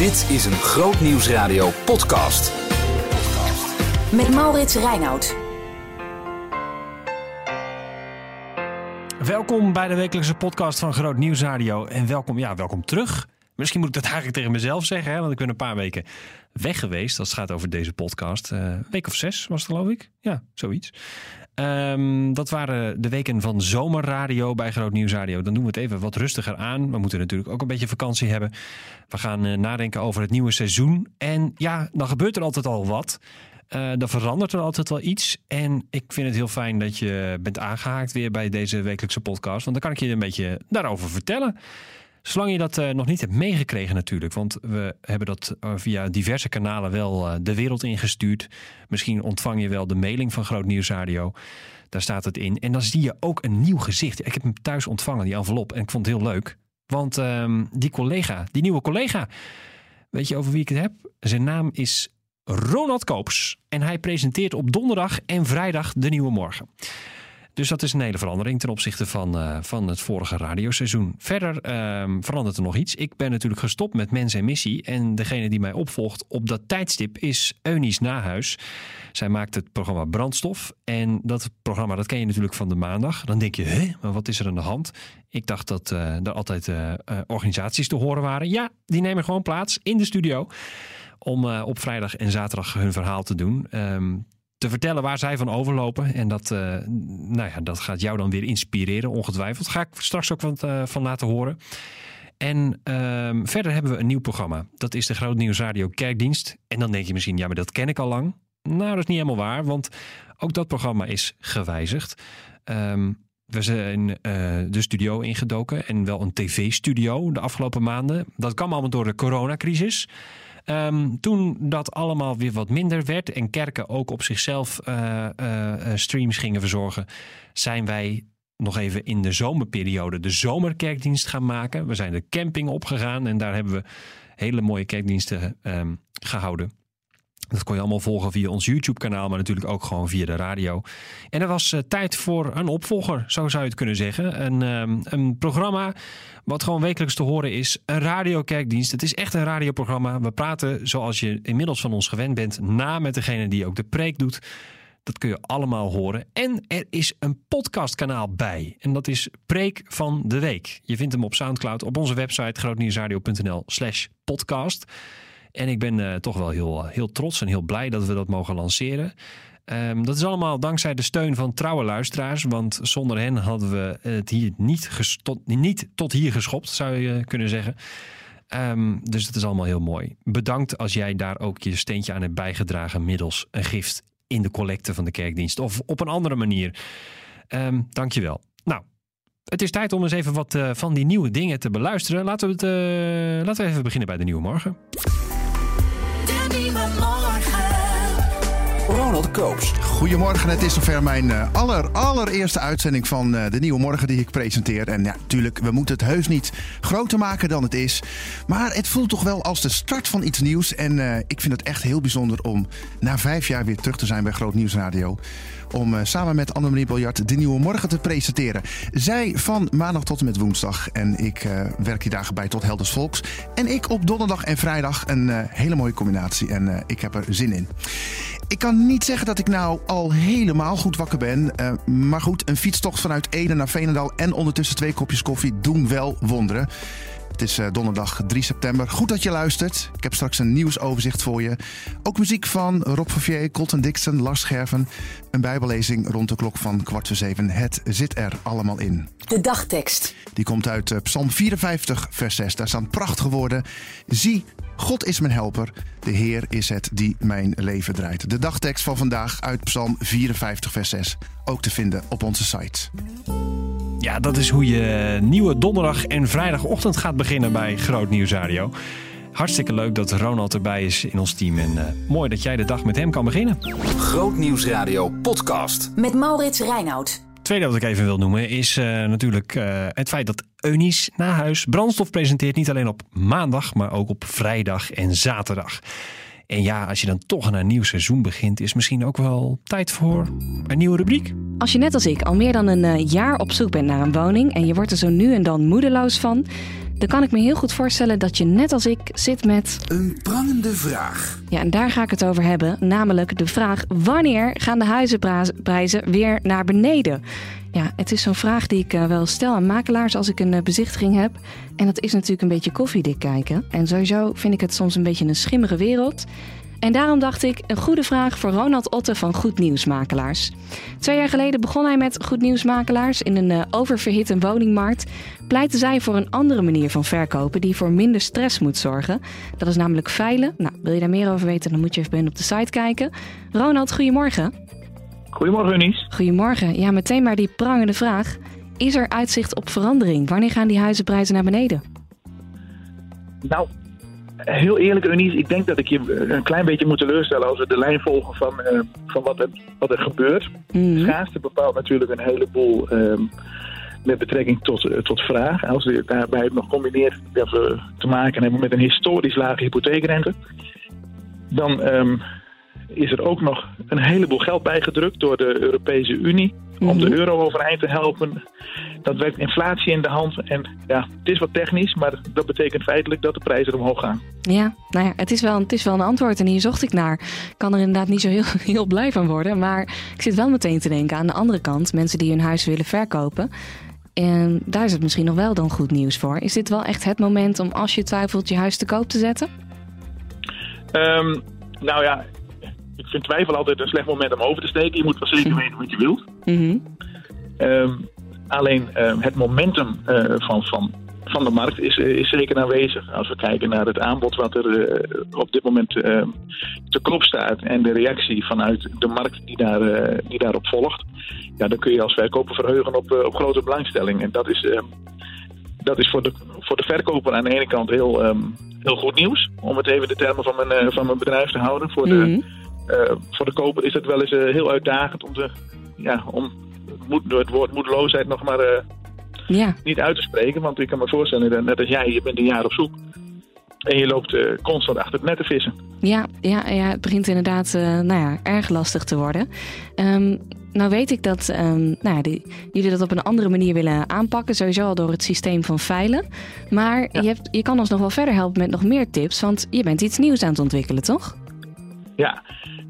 Dit is een Groot Nieuwsradio podcast. Met Maurits Reinoud. Welkom bij de wekelijkse podcast van Groot Nieuws Radio. En welkom, ja, welkom terug. Misschien moet ik dat eigenlijk tegen mezelf zeggen, hè, want ik ben een paar weken weg geweest. Als het gaat over deze podcast. Eh, een week of zes was het, geloof ik. Ja, zoiets. Ehm, dat waren de weken van zomerradio bij Groot Nieuws Radio. Dan doen we het even wat rustiger aan. We moeten natuurlijk ook een beetje vakantie hebben. We gaan eh, nadenken over het nieuwe seizoen. En ja, dan gebeurt er altijd al wat. Uh, dan verandert er altijd wel iets. En ik vind het heel fijn dat je bent aangehaakt weer bij deze wekelijkse podcast. Want dan kan ik je een beetje daarover vertellen. Zolang je dat uh, nog niet hebt meegekregen natuurlijk. Want we hebben dat uh, via diverse kanalen wel uh, de wereld ingestuurd. Misschien ontvang je wel de mailing van Groot Nieuwsradio. Daar staat het in. En dan zie je ook een nieuw gezicht. Ik heb hem thuis ontvangen, die envelop. En ik vond het heel leuk. Want ehm, die collega, die nieuwe collega. Weet je over wie ik het heb? Zijn naam is Ronald Koops. En hij presenteert op donderdag en vrijdag de nieuwe morgen. Dus dat is een hele verandering ten opzichte van, uh, van het vorige radioseizoen. Verder uh, verandert er nog iets. Ik ben natuurlijk gestopt met Mens en Missie. En degene die mij opvolgt op dat tijdstip is Eunice Nahuis. Zij maakt het programma Brandstof. En dat programma dat ken je natuurlijk van de maandag. Dan denk je, hè, maar wat is er aan de hand? Ik dacht dat uh, er altijd uh, organisaties te horen waren. Ja, die nemen gewoon plaats in de studio. Om op vrijdag en zaterdag hun verhaal te doen. Um, te vertellen waar zij van overlopen. En dat, uh, nou ja, dat gaat jou dan weer inspireren, ongetwijfeld. Ga ik straks ook wat uh, van laten horen. En uh, verder hebben we een nieuw programma. Dat is de Groot Nieuws Radio Kerkdienst. En dan denk je misschien, ja, maar dat ken ik al lang. Nou, dat is niet helemaal waar, want ook dat programma is gewijzigd. Um, we zijn uh, de studio ingedoken en wel een tv-studio de afgelopen maanden. Dat kwam allemaal door de coronacrisis. Um, toen dat allemaal weer wat minder werd en kerken ook op zichzelf uh, uh, streams gingen verzorgen, zijn wij nog even in de zomerperiode de zomerkerkdienst gaan maken. We zijn de camping opgegaan en daar hebben we hele mooie kerkdiensten um, gehouden. Dat kon je allemaal volgen via ons YouTube-kanaal, maar natuurlijk ook gewoon via de radio. En er was uh, tijd voor een opvolger, zo zou je het kunnen zeggen. Een, um, een programma wat gewoon wekelijks te horen is. Een radiokerkdienst. Het is echt een radioprogramma. We praten, zoals je inmiddels van ons gewend bent, na met degene die ook de preek doet. Dat kun je allemaal horen. En er is een podcastkanaal bij. En dat is Preek van de Week. Je vindt hem op Soundcloud op onze website grootnieuwsradio.nl slash podcast. En ik ben uh, toch wel heel, heel trots en heel blij dat we dat mogen lanceren. Um, dat is allemaal dankzij de steun van trouwe luisteraars. Want zonder hen hadden we het hier niet, niet tot hier geschopt, zou je kunnen zeggen. Um, dus dat is allemaal heel mooi. Bedankt als jij daar ook je steentje aan hebt bijgedragen middels een gift in de collecte van de kerkdienst. Of op een andere manier. Um, Dank je wel. Nou, het is tijd om eens even wat uh, van die nieuwe dingen te beluisteren. Laten we, het, laten we even beginnen bij de Nieuwe Morgen. Ronald Koops. Goedemorgen, het is zover mijn uh, aller, uitzending van uh, de Nieuwe Morgen die ik presenteer. En ja, natuurlijk, we moeten het heus niet groter maken dan het is. Maar het voelt toch wel als de start van iets nieuws. En uh, ik vind het echt heel bijzonder om na vijf jaar weer terug te zijn bij Groot Nieuws Radio om samen met Annemarie Biljart de Nieuwe Morgen te presenteren. Zij van maandag tot en met woensdag. En ik werk die dagen bij tot Helders Volks. En ik op donderdag en vrijdag. Een hele mooie combinatie. En ik heb er zin in. Ik kan niet zeggen dat ik nou al helemaal goed wakker ben. maar goed, een fietstocht vanuit Ede naar Veenendaal en ondertussen twee kopjes koffie doen wel wonderen. Het is donderdag 3 september. Goed dat je luistert. Ik heb straks een nieuwsoverzicht voor je. Ook muziek van Rob Vervier, Colton Dixon, Lars Scherven. Een bijbellezing rond de klok van kwart voor zeven. Het zit er allemaal in. De dagtekst. Die komt uit Psalm 54, vers 6. Daar staan prachtige woorden. Zie, God is mijn helper. De Heer is het die mijn leven draait. De dagtekst van vandaag uit Psalm 54, vers 6. Ook te vinden op onze site. Ja, dat is hoe je nieuwe donderdag en vrijdagochtend gaat beginnen bij Groot Nieuws Radio. Hartstikke leuk dat Ronald erbij is in ons team. En uh, mooi dat jij de dag met hem kan beginnen. Groot Nieuws Radio podcast. Met Maurits Reinoud. Tweede wat ik even wil noemen is uh, natuurlijk uh, het feit dat Eunice na huis brandstof presenteert. Niet alleen op maandag, maar ook op vrijdag en zaterdag. En ja, als je dan toch aan een nieuw seizoen begint, is misschien ook wel tijd voor een nieuwe rubriek. Als je net als ik al meer dan een uh, jaar op zoek bent naar een woning en je wordt er zo nu en dan moedeloos van, dan kan ik me heel goed voorstellen dat je net als ik zit met. Een prangende vraag. Ja, en daar ga ik het over hebben. Namelijk de vraag: wanneer gaan de huizenprijzen weer naar beneden? Ja, het is zo'n vraag die ik eh, wel stel aan makelaars als ik een eh, bezichtiging heb. En dat is natuurlijk een beetje koffiedik kijken. En sowieso vind ik het soms een beetje een schimmige wereld. En daarom dacht ik, een goede vraag voor Ronald Otte van Goed Nieuwsmakelaars. Twee jaar geleden begon hij met Goed Nieuwsmakelaars. In een uh, oververhitte woningmarkt pleiten zij voor een andere manier van verkopen die voor minder stress moet zorgen. Dat is namelijk veilen. Nou, wil je daar meer over weten, dan moet je even op de site kijken. Ronald, goedemorgen. Goedemorgen, Unies. Goedemorgen. Ja, meteen maar die prangende vraag. Is er uitzicht op verandering? Wanneer gaan die huizenprijzen naar beneden? Nou, heel eerlijk, Unies, ik denk dat ik je een klein beetje moet teleurstellen als we de lijn volgen van, uh, van wat, er, wat er gebeurt. Mm. Schaarste bepaalt natuurlijk een heleboel uh, met betrekking tot, uh, tot vraag. Als je daarbij nog combineert dat we te maken hebben met een historisch lage hypotheekrente, dan um, is er ook nog een heleboel geld bijgedrukt door de Europese Unie om de euro overeind te helpen. Dat werkt inflatie in de hand. En ja, het is wat technisch, maar dat betekent feitelijk dat de prijzen omhoog gaan. Ja, nou ja, het is wel, het is wel een antwoord en hier zocht ik naar. Ik kan er inderdaad niet zo heel, heel blij van worden. Maar ik zit wel meteen te denken aan de andere kant. Mensen die hun huis willen verkopen. En daar is het misschien nog wel dan goed nieuws voor. Is dit wel echt het moment om als je twijfelt je huis te koop te zetten? Um, nou ja, ik vind twijfel altijd een slecht moment om over te steken. Je moet wel zeker weten wat je wilt. Mm um, alleen um, het momentum uh, van, van, van de markt is, is zeker aanwezig. Als we kijken naar het aanbod wat er uh, op dit moment uh, te koop staat en de reactie vanuit de markt die, daar, die daarop volgt, ja, dan kun je als verkoper verheugen op, op grote belangstelling. En dat is, ehm, dat is voor, de, voor de verkoper aan de ene kant heel, heel goed nieuws, om het even de termen van mijn, van mijn bedrijf te houden. Voor de, Mhm. uh, voor de koper is het wel eens heel uitdagend om, te, ja, om moed, het woord moedeloosheid nog maar uh, ja. niet uit te spreken. Want ik kan me voorstellen, net als jij, je bent een jaar op zoek. En je loopt constant achter het net te vissen. Ja, ja, ja het begint inderdaad nou ja, erg lastig te worden. Um, nou weet ik dat um, nou ja, die, jullie dat op een andere manier willen aanpakken. Sowieso al door het systeem van veilen. Maar ja. je, hebt, je kan ons nog wel verder helpen met nog meer tips. Want je bent iets nieuws aan het ontwikkelen, toch? Ja,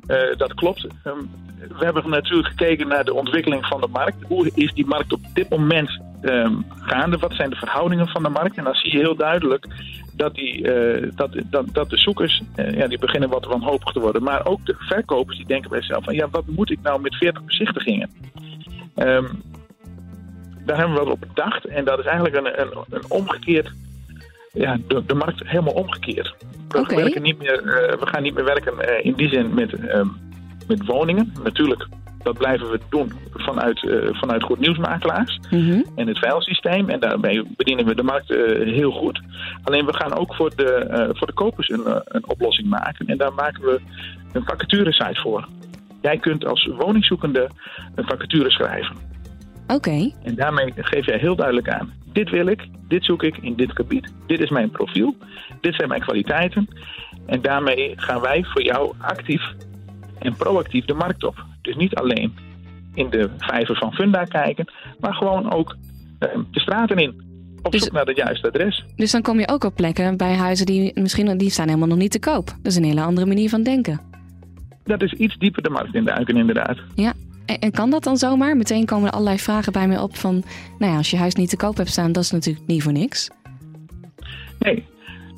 uh, dat klopt. Um, we hebben natuurlijk gekeken naar de ontwikkeling van de markt. Hoe is die markt op dit moment um, gaande? Wat zijn de verhoudingen van de markt? En dan zie je heel duidelijk dat, die, uh, dat, dat, dat de zoekers uh, ja, die beginnen wat wanhopig te worden. Maar ook de verkopers die denken bij zichzelf van ja, wat moet ik nou met 40 bezichtigingen? Um, daar hebben we wat op bedacht. En dat is eigenlijk een, een, een omgekeerd ja, de markt helemaal omgekeerd. We, okay. werken niet meer, uh, we gaan niet meer werken uh, in die zin met, uh, met woningen. Natuurlijk, dat blijven we doen vanuit, vanuit goed nieuwsmakelaars mm -hmm. en het veilsysteem. En daarmee bedienen we de markt heel goed. Alleen we gaan ook voor de, voor de kopers een, een oplossing maken. En daar maken we een vacaturesite voor. Jij kunt als woningzoekende een vacature schrijven. Oké. Okay. En daarmee geef jij heel duidelijk aan. Dit wil ik, dit zoek ik in dit gebied. Dit is mijn profiel, dit zijn mijn kwaliteiten. En daarmee gaan wij voor jou actief en proactief de markt op. Dus niet alleen in de vijver van Funda kijken, maar gewoon ook uh, de straten in. Op Dus- zoek naar het juiste adres. Dus dan kom je ook op plekken bij huizen die misschien die staan helemaal nog niet te koop. Dat is een hele andere manier van denken. Dat is iets dieper de markt induiken, inderdaad. Ja. En, kan dat dan zomaar? Meteen komen er allerlei vragen bij mij op van... nou ja, als je huis niet te koop hebt staan, dat is natuurlijk niet voor niks. Nee.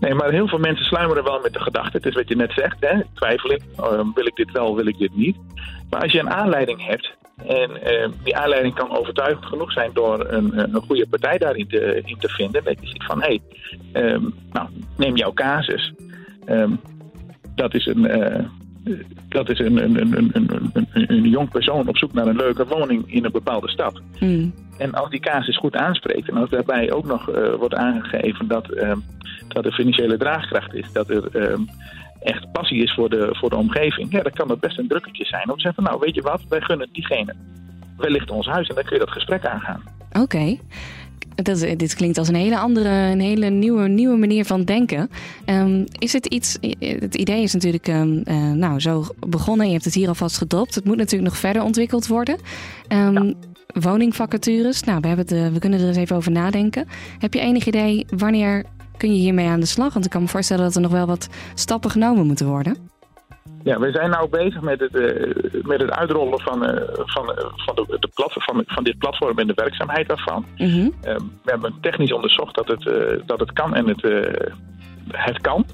Nee, maar heel veel mensen sluimeren wel met de gedachte. Het is wat je net zegt, hè? twijfel ik. Uh, wil ik dit wel, wil ik dit niet? Maar als je een aanleiding hebt... en uh, die aanleiding kan overtuigend genoeg zijn... door een, een goede partij daarin te, in te vinden... dat je ziet van, hé, hey, um, nou, neem jouw casus. Um, dat is een... dat is een, een, een, een, een, een jong persoon op zoek naar een leuke woning in een bepaalde stad. Mm. En als die casus goed aanspreekt en als daarbij ook nog uh, wordt aangegeven dat, uh, dat er financiële draagkracht is, dat er uh, echt passie is voor de, voor de omgeving, ja, dan kan dat best een drukketje zijn om te zeggen: Nou, weet je wat, wij gunnen diegene wellicht ons huis en dan kun je dat gesprek aangaan. Oké. Okay. Dat, dit klinkt als een hele andere, een hele nieuwe, nieuwe manier van denken. Um, is het iets, het idee is natuurlijk um, uh, nou, zo begonnen. Je hebt het hier alvast gedropt. Het moet natuurlijk nog verder ontwikkeld worden. Um, ja. woningvacatures. Nou, we, hebben het, eh, we kunnen er eens even over nadenken. Heb je enig idee wanneer kun je hiermee aan de slag? Want ik kan me voorstellen dat er nog wel wat stappen genomen moeten worden. Ja, we zijn nou bezig met het, uh, met het uitrollen van, uh, van, uh, van, de, de plat, van, van dit platform en de werkzaamheid daarvan. Mm -hmm. we hebben technisch onderzocht dat het, dat het kan en het, het kan.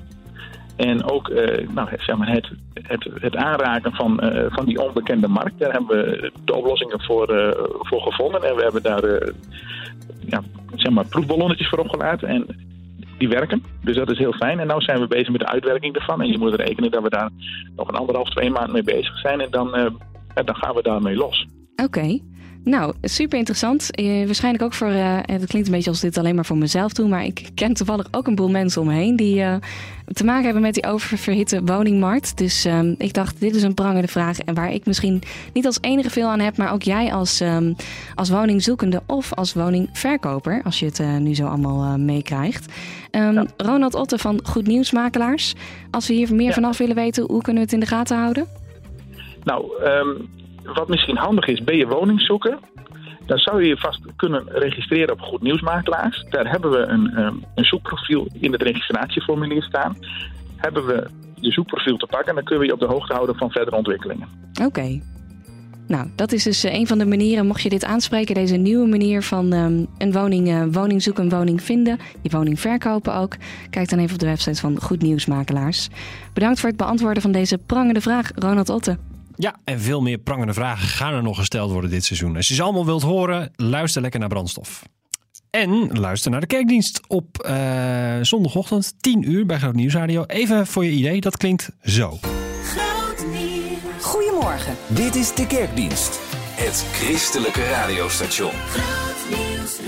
En ook nou, zeg maar het, het, het aanraken van, van die onbekende markt. Daar hebben we de oplossingen voor, voor gevonden. En we hebben daar ja, zeg maar proefballonnetjes voor opgelaten. En die werken. Dus dat is heel fijn. En nu zijn we bezig met de uitwerking ervan. En je moet rekenen dat we daar nog een anderhalf, twee maanden mee bezig zijn. En dan, uh, dan gaan we daarmee los. Oké. Okay. Nou, super interessant. Eh, waarschijnlijk ook voor, uh, het klinkt een beetje als dit alleen maar voor mezelf doen, maar ik ken toevallig ook een boel mensen om me heen die uh, te maken hebben met die oververhitte woningmarkt. Dus um, ik dacht, dit is een prangende vraag en waar ik misschien niet als enige veel aan heb, maar ook jij als, um, als woningzoekende of als woningverkoper, als je het nu zo allemaal meekrijgt. Um, ja. Ronald Otte van Goed Nieuwsmakelaars. Als we hier meer ja. vanaf willen weten, hoe kunnen we het in de gaten houden? Nou, wat misschien handig is, ben je woningzoeker? Dan zou je je vast kunnen registreren op Goed Nieuwsmakelaars. Daar hebben we een, um, een zoekprofiel in het registratieformulier staan. Hebben we je zoekprofiel te pakken en dan kunnen we je op de hoogte houden van verdere ontwikkelingen. Oké. Nou, dat is dus een van de manieren, mocht je dit aanspreken, deze nieuwe manier van um, een woning, uh, woning zoeken, een woning vinden, je woning verkopen ook. Kijk dan even op de website van Goed Nieuwsmakelaars. Bedankt voor het beantwoorden van deze prangende vraag, Ronald Otte. Ja, en veel meer prangende vragen gaan er nog gesteld worden dit seizoen. Als je ze allemaal wilt horen, luister lekker naar Brandstof. En luister naar de kerkdienst op uh, zondagochtend 10 uur bij Groot Nieuwsradio. Even voor je idee, dat klinkt zo. Groot nieuws. Goedemorgen. Dit is de kerkdienst. Het christelijke radiostation. Groot nieuws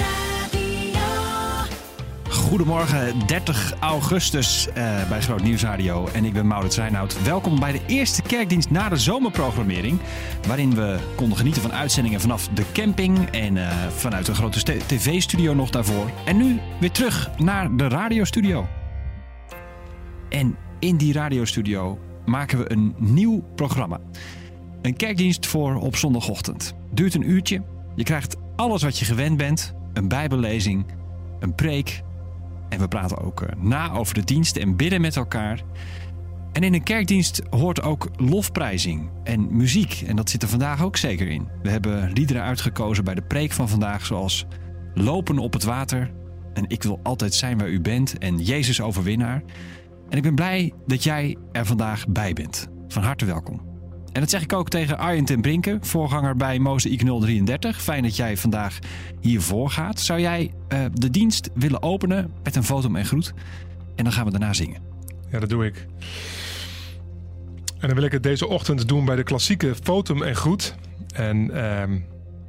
Goedemorgen, 30 augustus uh, bij Groot Nieuwsradio. En ik ben Maurits Reinoud. Welkom bij de eerste kerkdienst na de zomerprogrammering. Waarin we konden genieten van uitzendingen vanaf de camping. En uh, vanuit een grote tv-studio nog daarvoor. En nu weer terug naar de radiostudio. En in die radiostudio maken we een nieuw programma. Een kerkdienst voor op zondagochtend. Duurt een uurtje. Je krijgt alles wat je gewend bent. Een bijbellezing, een preek en we praten ook na over de dienst en bidden met elkaar. En in een kerkdienst hoort ook lofprijzing en muziek. En dat zit er vandaag ook zeker in. We hebben liederen uitgekozen bij de preek van vandaag, zoals Lopen op het water. En Ik wil altijd zijn waar u bent. En Jezus overwinnaar. En ik ben blij dat jij er vandaag bij bent. Van harte welkom. En dat zeg ik ook tegen Arjen ten Brinke, voorganger bij Mozaïek 033. Fijn dat jij vandaag hiervoor gaat. Zou jij uh, de dienst willen openen met een foto en groet? En dan gaan we daarna zingen. Ja, dat doe ik. En dan wil ik het deze ochtend doen bij de klassieke fotum en groet. En uh,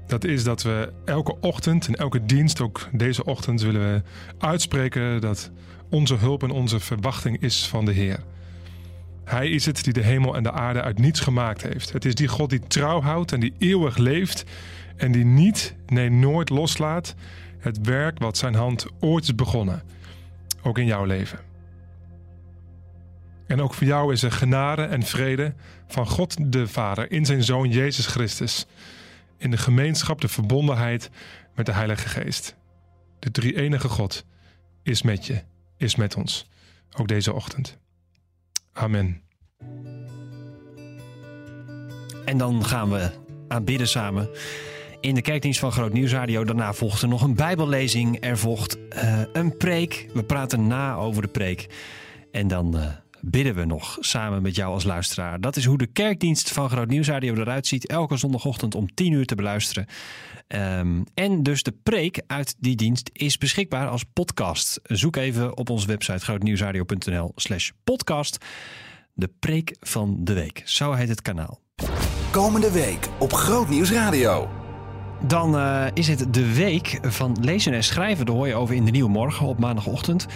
dat is dat we elke ochtend en elke dienst, ook deze ochtend, willen we uitspreken dat onze hulp en onze verwachting is van de Heer. Hij is het die de hemel en de aarde uit niets gemaakt heeft. Het is die God die trouw houdt en die eeuwig leeft en die niet, nee nooit loslaat het werk wat zijn hand ooit is begonnen. Ook in jouw leven. En ook voor jou is er genade en vrede van God de Vader in zijn Zoon Jezus Christus. In de gemeenschap, de verbondenheid met de Heilige Geest. De drie enige God is met je, is met ons. Ook deze ochtend. Amen. En dan gaan we aanbidden samen in de kerkdienst van Groot Nieuwsradio. Daarna volgt er nog een bijbellezing. Er volgt uh, een preek. We praten na over de preek. En dan uh, bidden we nog samen met jou als luisteraar. Dat is hoe de kerkdienst van Groot Nieuwsradio eruit ziet. Elke zondagochtend om 10 uur te beluisteren. Um, en dus de preek uit die dienst is beschikbaar als podcast. Zoek even op onze website grootnieuwsradio.nl slash podcast. De preek van de week. Zo heet het kanaal. Komende week op Groot Nieuws Radio. Dan uh, is het de week van lezen en schrijven. Daar hoor je over in de Nieuwe Morgen op maandagochtend.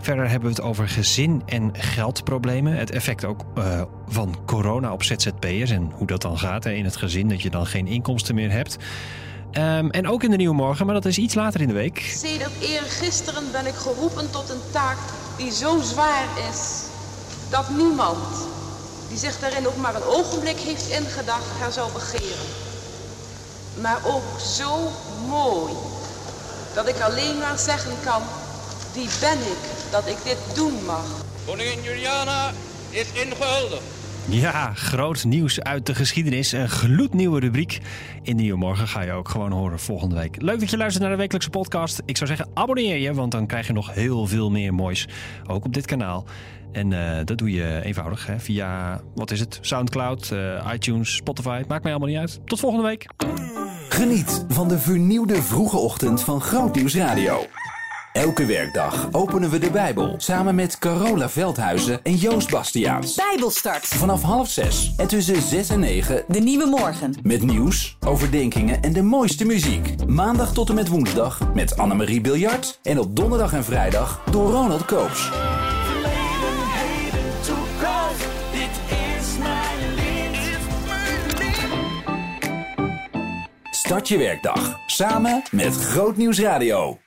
Verder hebben we het over gezin- en geldproblemen. Het effect ook uh, van corona op ZZP'ers en hoe dat dan gaat hè, in het gezin, dat je dan geen inkomsten meer hebt. Um, en ook in de Nieuwe Morgen, maar dat is iets later in de week. Sedert eergisteren ben ik geroepen tot een taak die zo zwaar is dat niemand die zich daarin ook maar een ogenblik heeft ingedacht haar zou begeren. maar ook zo mooi. Dat ik alleen maar zeggen kan, wie ben ik dat ik dit doen mag. Koningin Juliana is ingehuldigd. Ja, groot nieuws uit de geschiedenis. Een gloednieuwe rubriek. In Nieuwe Morgen ga je ook gewoon horen volgende week. Leuk dat je luistert naar de wekelijkse podcast. Ik zou zeggen, abonneer je, want dan krijg je nog heel veel meer moois. Ook op dit kanaal. En uh, dat doe je eenvoudig hè, via, wat is het, Soundcloud, uh, iTunes, Spotify. Maakt mij allemaal niet uit. Tot volgende week. Geniet van de vernieuwde vroege ochtend van Groot Nieuws Radio. Elke werkdag openen we de Bijbel samen met Carola Veldhuizen en Joost Bastiaans. Bijbelstart. Vanaf half zes en tussen zes en negen De nieuwe morgen. met nieuws, overdenkingen en de mooiste muziek. Maandag tot en met woensdag met Annemarie Biljart en op donderdag en vrijdag door Ronald Koops. Start je werkdag samen met Groot Nieuws Radio.